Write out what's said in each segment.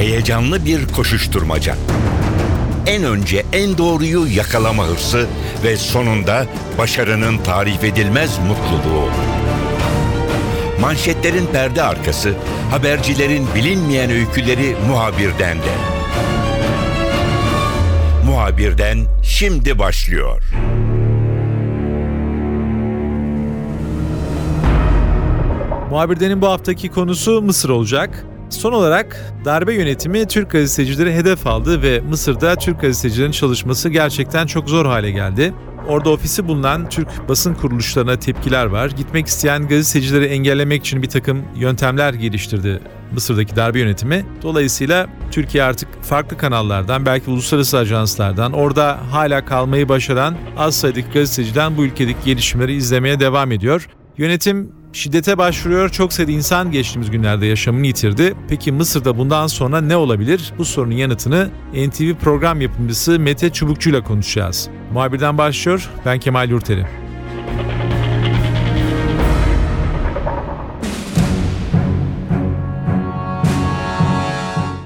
Heyecanlı bir koşuşturmaca. En önce en doğruyu yakalama hırsı ve sonunda başarının tarif edilmez mutluluğu. Manşetlerin perde arkası, habercilerin bilinmeyen öyküleri muhabirden de. Muhabirden şimdi başlıyor. Muhabirdenin bu haftaki konusu Mısır olacak. Son olarak darbe yönetimi Türk gazetecileri hedef aldı ve Mısır'da Türk gazetecilerin çalışması gerçekten çok zor hale geldi. Orada ofisi bulunan Türk basın kuruluşlarına tepkiler var. Gitmek isteyen gazetecileri engellemek için bir takım yöntemler geliştirdi Mısır'daki darbe yönetimi. Dolayısıyla Türkiye artık farklı kanallardan, belki uluslararası ajanslardan, orada hala kalmayı başaran az sayıdaki gazeteciden bu ülkedeki gelişmeleri izlemeye devam ediyor. Yönetim şiddete başvuruyor. Çok sayıda insan geçtiğimiz günlerde yaşamını yitirdi. Peki Mısır'da bundan sonra ne olabilir? Bu sorunun yanıtını NTV program yapımcısı Mete Çubukçu ile konuşacağız. Muhabirden başlıyor. Ben Kemal Yurteri.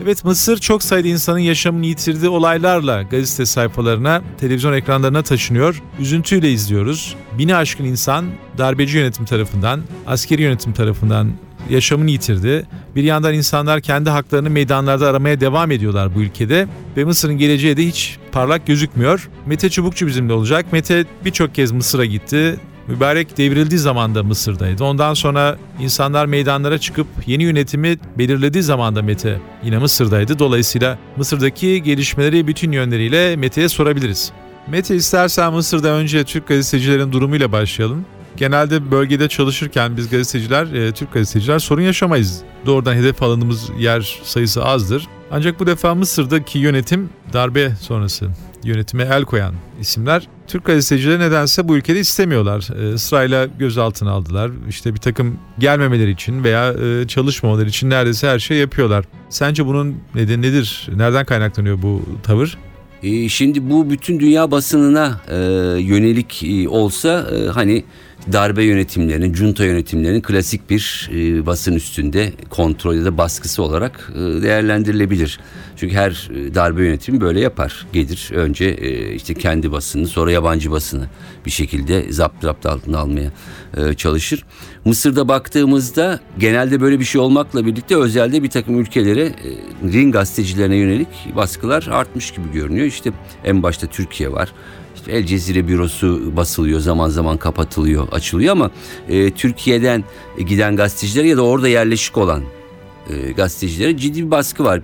Evet Mısır çok sayıda insanın yaşamını yitirdiği olaylarla gazete sayfalarına, televizyon ekranlarına taşınıyor. Üzüntüyle izliyoruz. Bini aşkın insan darbeci yönetim tarafından, askeri yönetim tarafından yaşamını yitirdi. Bir yandan insanlar kendi haklarını meydanlarda aramaya devam ediyorlar bu ülkede ve Mısır'ın geleceği de hiç parlak gözükmüyor. Mete Çubukçu bizimle olacak. Mete birçok kez Mısır'a gitti. Mübarek devrildiği zaman da Mısır'daydı. Ondan sonra insanlar meydanlara çıkıp yeni yönetimi belirlediği zaman da Mete yine Mısır'daydı. Dolayısıyla Mısır'daki gelişmeleri bütün yönleriyle Mete'ye sorabiliriz. Mete istersen Mısır'da önce Türk gazetecilerin durumuyla başlayalım. Genelde bölgede çalışırken biz gazeteciler, e, Türk gazeteciler sorun yaşamayız. Doğrudan hedef alındığımız yer sayısı azdır. Ancak bu defa Mısır'daki yönetim darbe sonrası yönetime el koyan isimler Türk gazetecileri nedense bu ülkede istemiyorlar. E, sırayla gözaltına aldılar. İşte bir takım gelmemeleri için veya e, çalışmamaları için neredeyse her şey yapıyorlar. Sence bunun nedeni nedir? Nereden kaynaklanıyor bu tavır? E, şimdi bu bütün dünya basınına e, yönelik olsa hani darbe yönetimlerinin, junta yönetimlerinin klasik bir e, basın üstünde kontrol ya da baskısı olarak e, değerlendirilebilir. Çünkü her e, darbe yönetimi böyle yapar. Gelir önce e, işte kendi basını sonra yabancı basını bir şekilde zapt zapt altına almaya e, çalışır. Mısır'da baktığımızda genelde böyle bir şey olmakla birlikte özelde bir takım ülkelere e, ring gazetecilerine yönelik baskılar artmış gibi görünüyor. İşte en başta Türkiye var. El Cezire bürosu basılıyor zaman zaman kapatılıyor açılıyor ama e, Türkiye'den giden gazeteciler ya da orada yerleşik olan e, gazetecilere ciddi bir baskı var.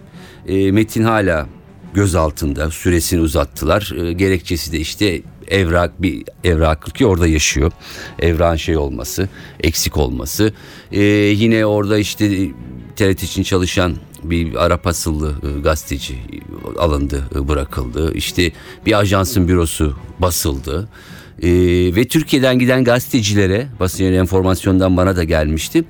E, Metin hala gözaltında süresini uzattılar. E, gerekçesi de işte evrak bir evrak ki orada yaşıyor. Evrağın şey olması, eksik olması. E, yine orada işte TRT için çalışan bir Arap asıllı e, gazeteci alındı, e, bırakıldı. İşte bir ajansın bürosu basıldı. Ee, ve Türkiye'den giden gazetecilere basın yayın enformasyondan bana da gelmişti.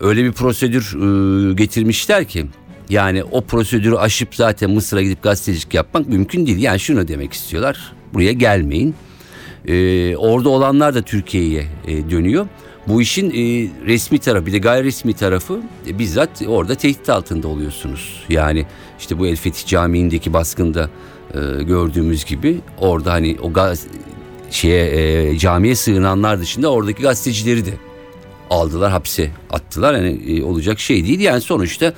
Öyle bir prosedür e, getirmişler ki yani o prosedürü aşıp zaten Mısır'a gidip gazetecilik yapmak mümkün değil. Yani şunu demek istiyorlar. Buraya gelmeyin. Ee, orada olanlar da Türkiye'ye e, dönüyor. Bu işin e, resmi tarafı bir de gayri resmi tarafı e, bizzat orada tehdit altında oluyorsunuz. Yani işte bu El Fetih Camii'ndeki baskında e, gördüğümüz gibi orada hani o gaz şeye e, camiye sığınanlar dışında oradaki gazetecileri de aldılar hapse attılar. Yani e, olacak şey değil. Yani sonuçta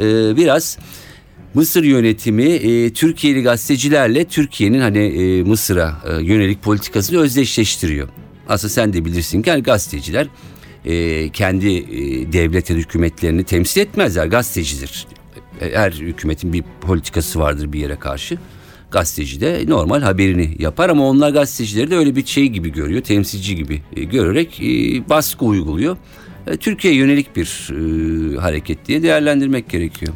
e, biraz Mısır yönetimi e, Türkiye'li gazetecilerle Türkiye'nin hani e, Mısır'a e, yönelik politikasını özdeşleştiriyor. Aslında sen de bilirsin ki hani gazeteciler e, kendi e, devlet ya hükümetlerini temsil etmezler. Gazetecidir. E, her hükümetin bir politikası vardır bir yere karşı. Gazeteci de normal haberini yapar ama onlar gazetecileri de öyle bir şey gibi görüyor, temsilci gibi e, görerek e, baskı uyguluyor. E, Türkiye yönelik bir e, hareket diye değerlendirmek gerekiyor.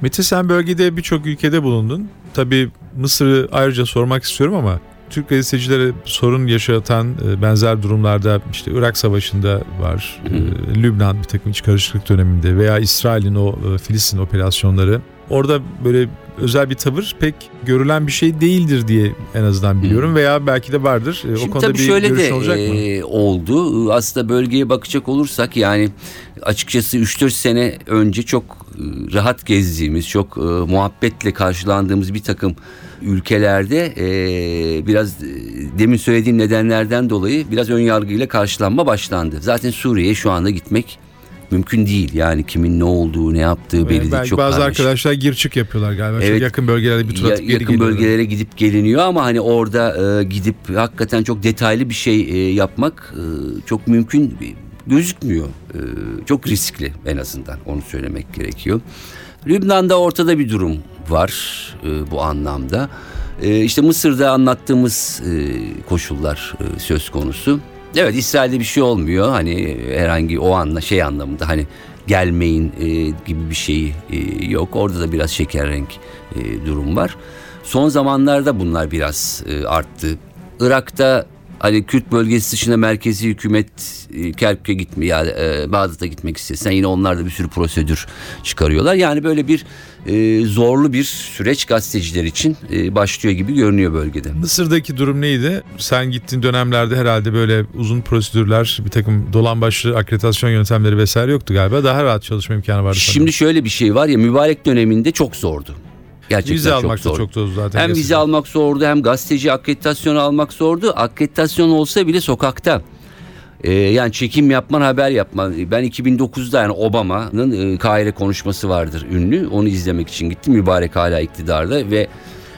Mete sen bölgede birçok ülkede bulundun. Tabii Mısır'ı ayrıca sormak istiyorum ama Türk gazetecilere sorun yaşatan e, benzer durumlarda işte Irak Savaşı'nda var, e, Lübnan bir takım iç karışıklık döneminde veya İsrail'in o e, Filistin operasyonları. Orada böyle özel bir tavır pek görülen bir şey değildir diye en azından biliyorum veya belki de vardır. Şimdi o konuda tabii bir şöyle de olacak mı? E, oldu. Aslında bölgeye bakacak olursak yani açıkçası 3-4 sene önce çok rahat gezdiğimiz, çok e, muhabbetle karşılandığımız bir takım ülkelerde e, biraz e, demin söylediğim nedenlerden dolayı biraz ön yargıyla karşılanma başlandı. Zaten Suriye'ye şu anda gitmek mümkün değil. Yani kimin ne olduğu, ne yaptığı belli değil. Belki Çok bazı karmaşık. arkadaşlar gir çık yapıyorlar galiba. Çok Evet. yakın bölgelerde bir tur Ya- atıp geri yakın geliyorlar. bölgelere gidip geliniyor ama hani orada e, gidip hakikaten çok detaylı bir şey e, yapmak e, çok mümkün gözükmüyor. E, çok riskli en azından onu söylemek gerekiyor. Lübnan'da ortada bir durum var e, bu anlamda. E, işte Mısır'da anlattığımız e, koşullar e, söz konusu. Evet İsrail'de bir şey olmuyor. Hani herhangi o anla şey anlamında hani gelmeyin e, gibi bir şey e, yok. Orada da biraz şeker renk e, durum var. Son zamanlarda bunlar biraz e, arttı. Irak'ta hani Kürt bölgesi dışında merkezi hükümet e, Kerkük'e gitme ya e, Bağdat'a gitmek istesen yine onlar da bir sürü prosedür çıkarıyorlar. Yani böyle bir e, zorlu bir süreç gazeteciler için e, başlıyor gibi görünüyor bölgede. Mısır'daki durum neydi? Sen gittiğin dönemlerde herhalde böyle uzun prosedürler, bir takım dolan başlı akreditasyon yöntemleri vesaire yoktu galiba. Daha rahat çalışma imkanı vardı. Şimdi şöyle bir şey var ya mübarek döneminde çok zordu. Gerçekten vize çok almak zordu. çok zor zaten. Hem vize gerçekten. almak zordu hem gazeteci akreditasyonu almak zordu. Akreditasyon olsa bile sokakta. Ee, yani çekim yapman haber yapman. Ben 2009'da yani Obama'nın e, Kahire konuşması vardır ünlü. Onu izlemek için gittim. Mübarek hala iktidarda ve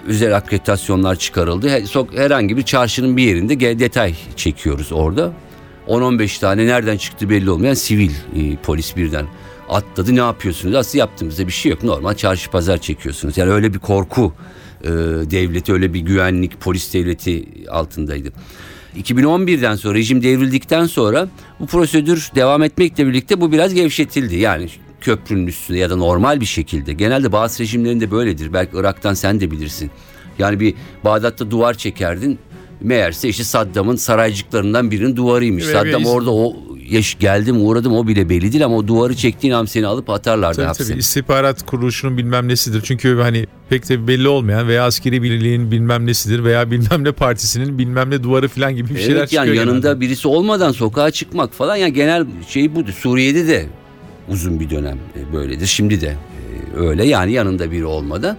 özel akreditasyonlar çıkarıldı. Herhangi bir çarşının bir yerinde detay çekiyoruz orada. 10-15 tane nereden çıktı belli olmayan sivil e, polis birden atladı. Ne yapıyorsunuz? Aslında yaptığımızda bir şey yok. Normal çarşı pazar çekiyorsunuz. Yani öyle bir korku e, devleti, öyle bir güvenlik polis devleti altındaydı. 2011'den sonra rejim devrildikten sonra bu prosedür devam etmekle birlikte bu biraz gevşetildi. Yani köprünün üstünde ya da normal bir şekilde. Genelde bazı rejimlerinde böyledir. Belki Irak'tan sen de bilirsin. Yani bir Bağdat'ta duvar çekerdin. Meğerse işte Saddam'ın saraycıklarından birinin duvarıymış. Ve- Saddam ve- orada o yaş geldim uğradım o bile belli değil ama o duvarı çektiğin an seni alıp atarlardı Tabii hapse. tabii istihbarat kuruluşunun bilmem nesidir. Çünkü hani pek de belli olmayan veya askeri birliğin bilmem nesidir veya bilmem ne partisinin bilmem ne duvarı falan gibi bir şeyler Evet yani çıkıyor yanında genelde. birisi olmadan sokağa çıkmak falan yani genel şey budur. Suriye'de de uzun bir dönem e, böyledir. Şimdi de e, öyle yani yanında biri olmadan.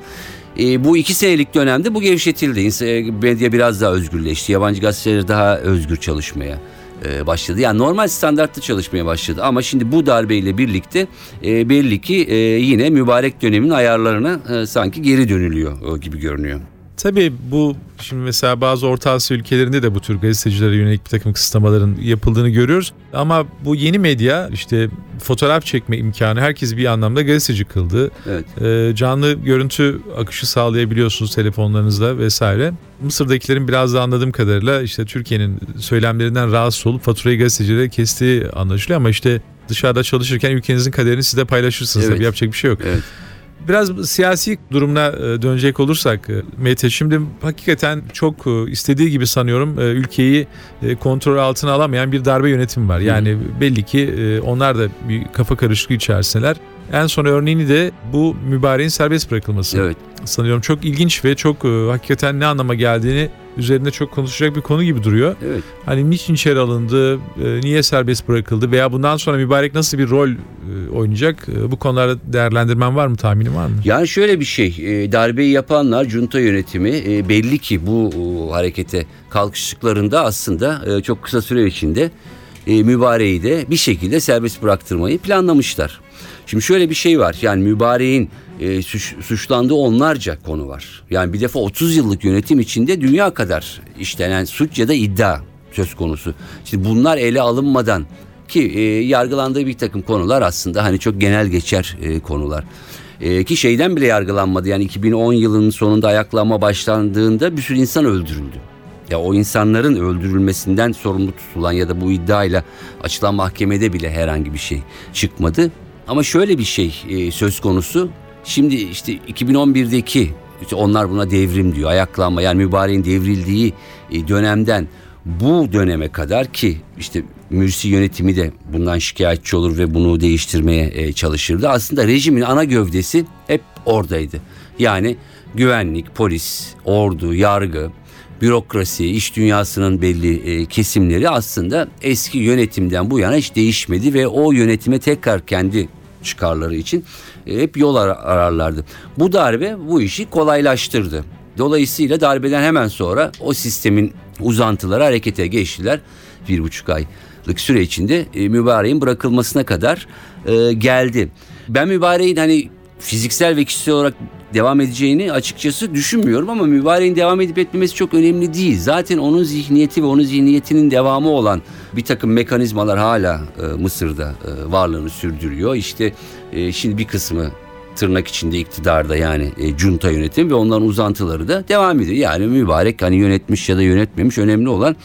E, bu iki senelik dönemde bu gevşetildi. E, Medya biraz daha özgürleşti. Yabancı gazeteler daha özgür çalışmaya e, başladı. Yani normal standartlı çalışmaya başladı. Ama şimdi bu darbeyle birlikte e, belli ki e, yine mübarek dönemin ayarlarına sanki geri dönülüyor gibi görünüyor. Tabii bu şimdi mesela bazı Orta Asya ülkelerinde de bu tür gazetecilere yönelik bir takım kısıtlamaların yapıldığını görüyoruz. Ama bu yeni medya işte fotoğraf çekme imkanı herkes bir anlamda gazeteci kıldı. Evet. Ee, canlı görüntü akışı sağlayabiliyorsunuz telefonlarınızla vesaire. Mısır'dakilerin biraz da anladığım kadarıyla işte Türkiye'nin söylemlerinden rahatsız olup faturayı gazetecilere kestiği anlaşılıyor ama işte dışarıda çalışırken ülkenizin kaderini siz de paylaşırsınız. Evet. Tabii yapacak bir şey yok. Evet. Biraz siyasi durumuna e, dönecek olursak e, Mete şimdi hakikaten çok e, istediği gibi sanıyorum ülkeyi kontrol altına alamayan bir darbe yönetimi var. Yani belli ki onlar da bir kafa karışıklığı içerisindeler. En son örneğini de bu mübareğin serbest bırakılması. Evet. Sanıyorum çok ilginç ve çok hakikaten ne anlama geldiğini üzerinde çok konuşacak bir konu gibi duruyor. Evet. Hani niçin içeri alındı, e, niye serbest bırakıldı veya bundan sonra mübarek nasıl bir rol e, oynayacak? E, Bu konularda değerlendirmen var mı, tahminin var mı? Yani şöyle bir şey, darbeyi yapanlar, junta yönetimi belli ki bu harekete kalkıştıklarında aslında çok kısa süre içinde mübareği de bir şekilde serbest bıraktırmayı planlamışlar. Şimdi şöyle bir şey var, yani mübareğin e, suç- suçlandığı onlarca konu var. Yani bir defa 30 yıllık yönetim içinde dünya kadar işlenen suç ya da iddia söz konusu. Şimdi bunlar ele alınmadan ki e, yargılandığı bir takım konular aslında hani çok genel geçer e, konular. E, ki şeyden bile yargılanmadı yani 2010 yılının sonunda ayaklanma başlandığında bir sürü insan öldürüldü. Ya o insanların öldürülmesinden sorumlu tutulan ya da bu iddiayla açılan mahkemede bile herhangi bir şey çıkmadı. Ama şöyle bir şey e, söz konusu. Şimdi işte 2011'deki işte onlar buna devrim diyor. Ayaklanma yani mübareğin devrildiği e, dönemden bu döneme kadar ki işte Mürsi yönetimi de bundan şikayetçi olur ve bunu değiştirmeye e, çalışırdı. Aslında rejimin ana gövdesi hep oradaydı. Yani güvenlik, polis, ordu, yargı, bürokrasi, iş dünyasının belli e, kesimleri aslında eski yönetimden bu yana hiç değişmedi ve o yönetime tekrar kendi çıkarları için e, hep yol ararlardı. Bu darbe bu işi kolaylaştırdı. Dolayısıyla darbeden hemen sonra o sistemin uzantıları harekete geçtiler. Bir buçuk aylık süre içinde e, mübareğin bırakılmasına kadar e, geldi. Ben mübareğin hani fiziksel ve kişisel olarak devam edeceğini açıkçası düşünmüyorum ama mübareğin devam edip etmemesi çok önemli değil. Zaten onun zihniyeti ve onun zihniyetinin devamı olan bir takım mekanizmalar hala e, Mısır'da e, varlığını sürdürüyor. İşte e, şimdi bir kısmı tırnak içinde iktidarda yani e, junta yönetim ve onların uzantıları da devam ediyor. Yani mübarek hani yönetmiş ya da yönetmemiş önemli olan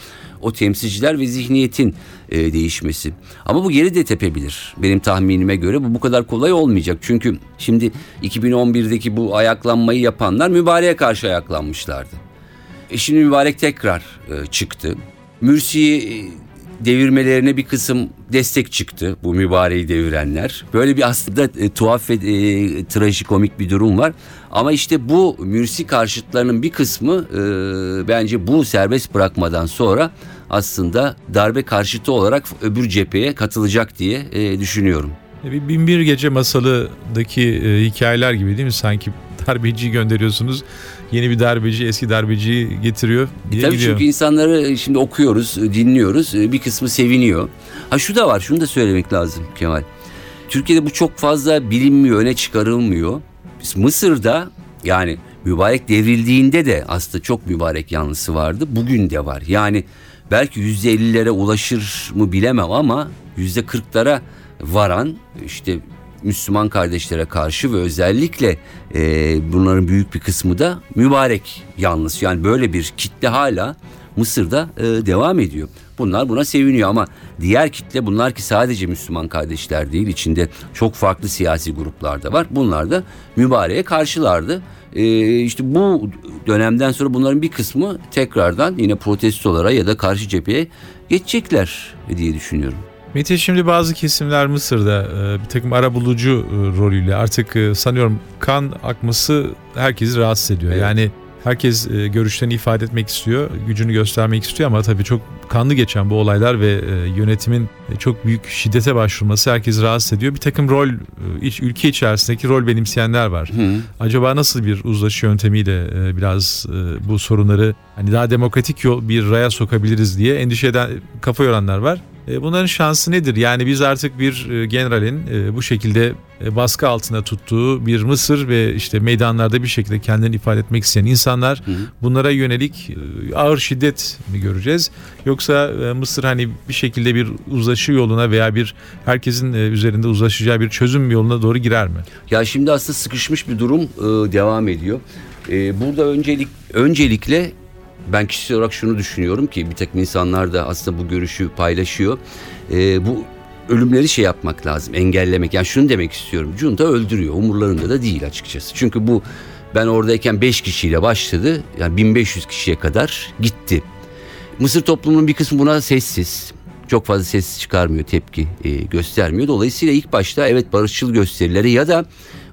o temsilciler ve zihniyetin e, değişmesi. Ama bu geri de tepebilir. Benim tahminime göre bu bu kadar kolay olmayacak. Çünkü şimdi 2011'deki bu ayaklanmayı yapanlar mübareğe karşı ayaklanmışlardı. E şimdi mübarek tekrar e, çıktı. Mürsi'yi e, devirmelerine bir kısım destek çıktı bu mübareği devirenler. Böyle bir aslında e, tuhaf ve e, trajikomik bir durum var. Ama işte bu Mürsi karşıtlarının bir kısmı e, bence bu serbest bırakmadan sonra aslında darbe karşıtı olarak öbür cepheye katılacak diye e, düşünüyorum. E, bir Binbir Gece masalıdaki e, hikayeler gibi değil mi? Sanki darbeci gönderiyorsunuz. Yeni bir darbeci eski darbeciyi getiriyor diye Tabii gidiyor. çünkü insanları şimdi okuyoruz, dinliyoruz. Bir kısmı seviniyor. Ha şu da var, şunu da söylemek lazım Kemal. Türkiye'de bu çok fazla bilinmiyor, öne çıkarılmıyor. Biz Mısır'da yani mübarek devrildiğinde de aslında çok mübarek yanlısı vardı. Bugün de var. Yani belki yüzde ellilere ulaşır mı bilemem ama yüzde kırklara varan işte Müslüman kardeşlere karşı ve özellikle e, bunların büyük bir kısmı da mübarek yalnız. Yani böyle bir kitle hala Mısır'da e, devam ediyor. Bunlar buna seviniyor ama diğer kitle bunlar ki sadece Müslüman kardeşler değil içinde çok farklı siyasi gruplar da var. Bunlar da mübareğe karşılardı. E, işte bu dönemden sonra bunların bir kısmı tekrardan yine protestolara ya da karşı cepheye geçecekler diye düşünüyorum. Mete şimdi bazı kesimler Mısır'da e, bir takım ara bulucu e, rolüyle artık e, sanıyorum kan akması herkesi rahatsız ediyor. Evet. Yani herkes e, görüşlerini ifade etmek istiyor, gücünü göstermek istiyor ama tabii çok kanlı geçen bu olaylar ve e, yönetimin e, çok büyük şiddete başvurması herkesi rahatsız ediyor. Bir takım rol, iç, ülke içerisindeki rol benimseyenler var. Hı. Acaba nasıl bir uzlaşı yöntemiyle biraz bu sorunları hani daha demokratik yol bir raya sokabiliriz diye endişe eden kafa yoranlar var. E, Bunların şansı nedir? Yani biz artık bir e, generalin e, bu şekilde baskı altında tuttuğu bir Mısır ve işte meydanlarda bir şekilde kendini ifade etmek isteyen insanlar bunlara yönelik ağır şiddet mi göreceğiz? Yoksa Mısır hani bir şekilde bir uzlaşı yoluna veya bir herkesin üzerinde uzlaşacağı bir çözüm yoluna doğru girer mi? Ya şimdi aslında sıkışmış bir durum devam ediyor. Burada öncelik öncelikle ben kişisel olarak şunu düşünüyorum ki bir takım insanlar da aslında bu görüşü paylaşıyor. E, bu ölümleri şey yapmak lazım, engellemek. Yani şunu demek istiyorum. Junta öldürüyor. Umurlarında da değil açıkçası. Çünkü bu ben oradayken 5 kişiyle başladı. Yani 1500 kişiye kadar gitti. Mısır toplumunun bir kısmı buna sessiz. Çok fazla ses çıkarmıyor, tepki e, göstermiyor. Dolayısıyla ilk başta evet barışçıl gösterileri ya da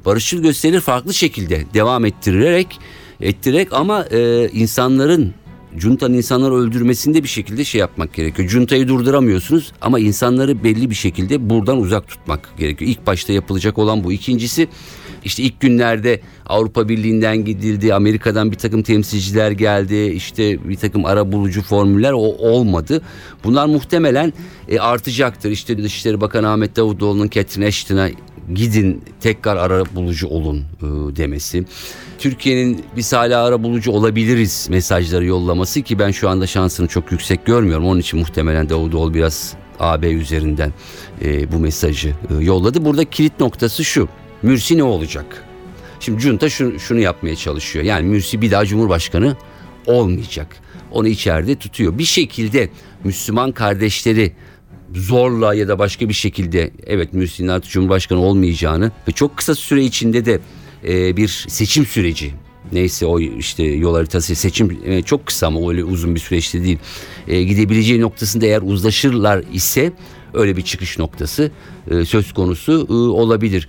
barışçıl gösterileri farklı şekilde devam ettirerek ettirerek ama e, insanların Cunta'nın insanları öldürmesinde bir şekilde şey yapmak gerekiyor. Cunta'yı durduramıyorsunuz ama insanları belli bir şekilde buradan uzak tutmak gerekiyor. İlk başta yapılacak olan bu. İkincisi işte ilk günlerde Avrupa Birliği'nden gidildi, Amerika'dan bir takım temsilciler geldi, işte bir takım ara bulucu formüller o olmadı. Bunlar muhtemelen e, artacaktır. İşte Dışişleri Bakanı Ahmet Davutoğlu'nun Catherine Ashton'a gidin tekrar ara bulucu olun e, demesi. Türkiye'nin biz hala ara bulucu olabiliriz mesajları yollaması ki ben şu anda şansını çok yüksek görmüyorum. Onun için muhtemelen Davutoğlu biraz AB üzerinden e, bu mesajı e, yolladı. Burada kilit noktası şu. Mürsi ne olacak? Şimdi junta şunu, şunu yapmaya çalışıyor. Yani Mürsi bir daha Cumhurbaşkanı olmayacak. Onu içeride tutuyor. Bir şekilde Müslüman kardeşleri zorla ya da başka bir şekilde evet Mürsi'nin artık Cumhurbaşkanı olmayacağını ve çok kısa süre içinde de e, bir seçim süreci neyse o işte yol haritası seçim e, çok kısa ama öyle uzun bir süreçte değil e, gidebileceği noktasında eğer uzlaşırlar ise öyle bir çıkış noktası e, söz konusu e, olabilir.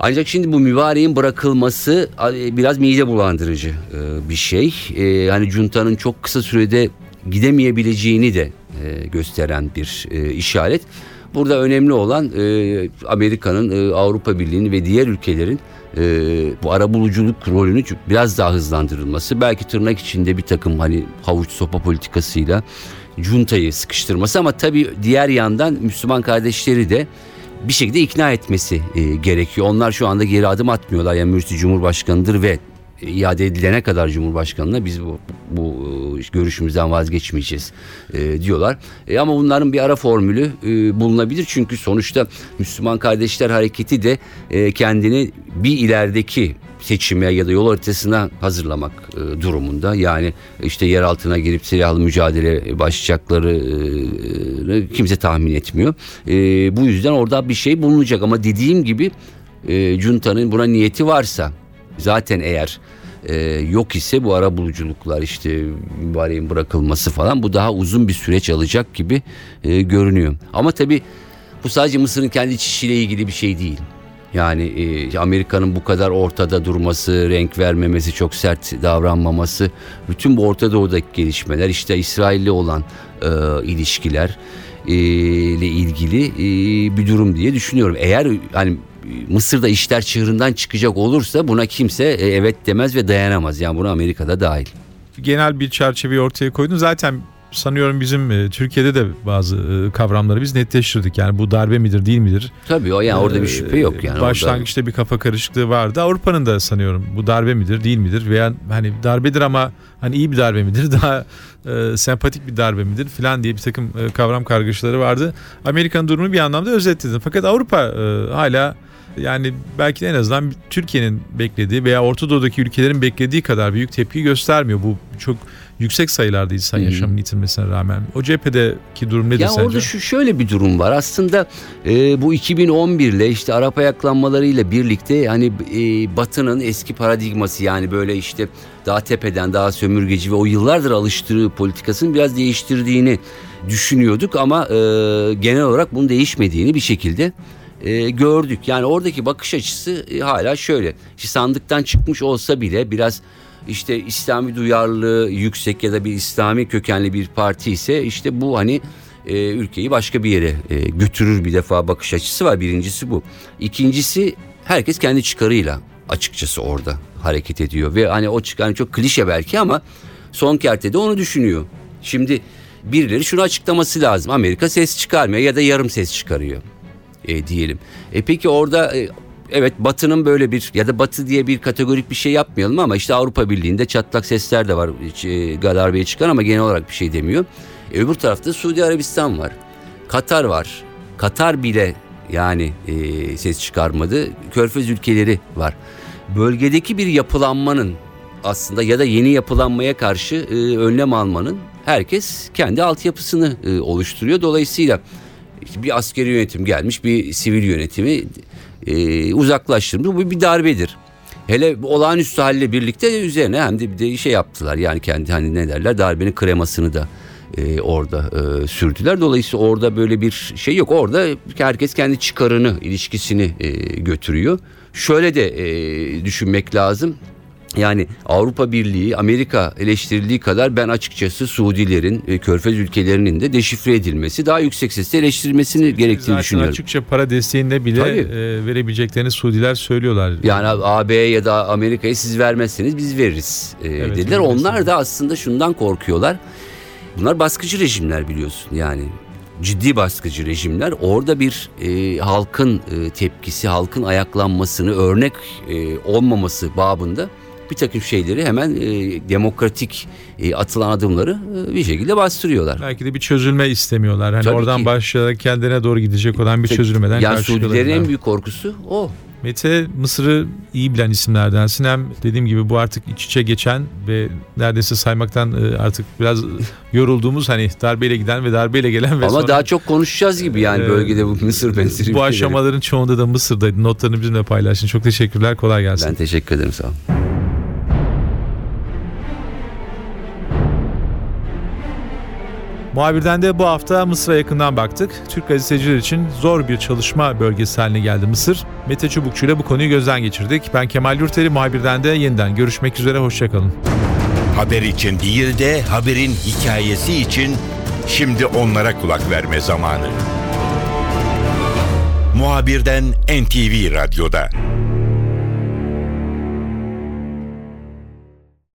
Ancak şimdi bu mübareğin bırakılması e, biraz mide bulandırıcı e, bir şey. E, Hani Cunta'nın çok kısa sürede gidemeyebileceğini de e, gösteren bir e, işaret. Burada önemli olan e, Amerika'nın, Avrupa Birliği'nin ve diğer ülkelerin e, bu arabuluculuk rolünü biraz daha hızlandırılması. Belki tırnak içinde bir takım hani havuç sopa politikasıyla cuntayı sıkıştırması ama tabii diğer yandan Müslüman kardeşleri de bir şekilde ikna etmesi e, gerekiyor. Onlar şu anda geri adım atmıyorlar. Yani Mürsi Cumhurbaşkanı'dır ve iade edilene kadar Cumhurbaşkanı'na biz bu, bu e, görüşümüzden vazgeçmeyeceğiz e, diyorlar. E, ama bunların bir ara formülü e, bulunabilir. Çünkü sonuçta Müslüman Kardeşler Hareketi de e, kendini bir ilerideki seçime ya da yol haritasına hazırlamak e, durumunda. Yani işte yer altına girip silahlı mücadele başlayacakları e, kimse tahmin etmiyor. E, bu yüzden orada bir şey bulunacak ama dediğim gibi e, Cunta'nın buna niyeti varsa zaten eğer e, yok ise bu ara buluculuklar işte mübareğin bırakılması falan bu daha uzun bir süreç alacak gibi e, görünüyor. Ama tabii bu sadece Mısır'ın kendi içişiyle ilgili bir şey değil. Yani e, Amerika'nın bu kadar ortada durması, renk vermemesi, çok sert davranmaması, bütün bu Orta Doğu'daki gelişmeler, işte İsrail'le olan e, ilişkiler e, ile ilgili e, bir durum diye düşünüyorum. Eğer hani Mısır'da işler çığırından çıkacak olursa buna kimse e, evet demez ve dayanamaz. Yani buna Amerika'da dahil. Genel bir çerçeveyi ortaya koydun. Zaten sanıyorum bizim e, Türkiye'de de bazı e, kavramları biz netleştirdik. Yani bu darbe midir değil midir? Tabii o yani orada bir şüphe yok yani. Başlangıçta orada... bir kafa karışıklığı vardı. Avrupa'nın da sanıyorum bu darbe midir değil midir veya hani darbedir ama hani iyi bir darbe midir daha e, sempatik bir darbe midir filan diye bir takım e, kavram kargaşaları vardı. Amerika'nın durumu bir anlamda özetledin. Fakat Avrupa e, hala yani belki de en azından Türkiye'nin beklediği veya Orta Doğu'daki ülkelerin beklediği kadar büyük tepki göstermiyor. Bu çok yüksek sayılarda insan hmm. yaşamını yitirmesine rağmen. O cephedeki durum nedir ya sence? Orada şu şöyle bir durum var. Aslında e, bu 2011 ile işte Arap ayaklanmalarıyla birlikte hani e, Batı'nın eski paradigması yani böyle işte daha tepeden daha sömürgeci ve o yıllardır alıştığı politikasını biraz değiştirdiğini düşünüyorduk ama e, genel olarak bunun değişmediğini bir şekilde e, gördük. Yani oradaki bakış açısı e, hala şöyle. İşte sandıktan çıkmış olsa bile biraz işte İslami duyarlılığı yüksek ya da bir İslami kökenli bir parti ise işte bu hani e, ülkeyi başka bir yere e, götürür bir defa bakış açısı var. Birincisi bu. İkincisi herkes kendi çıkarıyla açıkçası orada hareket ediyor ve hani o çıkan hani çok klişe belki ama son kertede onu düşünüyor. Şimdi birileri şunu açıklaması lazım. Amerika ses çıkarmıyor ya da yarım ses çıkarıyor e, diyelim. E peki orada e, evet Batı'nın böyle bir ya da Batı diye bir kategorik bir şey yapmayalım ama işte Avrupa Birliği'nde çatlak sesler de var e, darbeye çıkan ama genel olarak bir şey demiyor. E, öbür tarafta Suudi Arabistan var. Katar var. Katar bile yani e, ses çıkarmadı. Körfez ülkeleri var. Bölgedeki bir yapılanmanın aslında ya da yeni yapılanmaya karşı e, önlem almanın herkes kendi altyapısını e, oluşturuyor. Dolayısıyla bir askeri yönetim gelmiş bir sivil yönetimi e, uzaklaştırmış. Bu bir darbedir. Hele olağanüstü halle birlikte üzerine hem de bir de şey yaptılar. Yani kendi hani ne derler darbenin kremasını da e, orada e, sürdüler. Dolayısıyla orada böyle bir şey yok. Orada herkes kendi çıkarını, ilişkisini e, götürüyor. Şöyle de e, düşünmek lazım. Yani Avrupa Birliği, Amerika eleştirildiği kadar ben açıkçası Suudilerin, e, Körfez ülkelerinin de deşifre edilmesi, daha yüksek sesle eleştirilmesini gerektiğini Zaten düşünüyorum. açıkça para desteğinde bile e, verebileceklerini Suudiler söylüyorlar. Yani AB ya da Amerika'ya siz vermezseniz biz veririz e, evet, dediler. Onlar da aslında şundan korkuyorlar. Bunlar baskıcı rejimler biliyorsun yani ciddi baskıcı rejimler orada bir e, halkın e, tepkisi, halkın ayaklanmasını örnek e, olmaması babında bir takım şeyleri hemen e, demokratik e, atılan adımları e, bir şekilde bastırıyorlar. Belki de bir çözülme istemiyorlar. Hani Tabii oradan ki. başlayarak kendine doğru gidecek olan bir çözülmeden yani Suudilerin en büyük korkusu o. Mete Mısır'ı iyi bilen isimlerdensin. Hem dediğim gibi bu artık iç içe geçen ve neredeyse saymaktan e, artık biraz yorulduğumuz hani darbeyle giden ve darbeyle gelen ve Ama sonra, daha çok konuşacağız gibi yani e, bölgede bu Mısır benzeri Bu aşamaların çoğunda da Mısır'daydı. Notlarını bizimle paylaştın. Çok teşekkürler. Kolay gelsin. Ben teşekkür ederim. Sağ olun. Muhabirden de bu hafta Mısır'a yakından baktık. Türk gazeteciler için zor bir çalışma bölgesi haline geldi Mısır. Mete Çubukçu ile bu konuyu gözden geçirdik. Ben Kemal Yurteri muhabirden de yeniden görüşmek üzere. Hoşçakalın. Haber için değil de haberin hikayesi için şimdi onlara kulak verme zamanı. muhabirden NTV Radyo'da.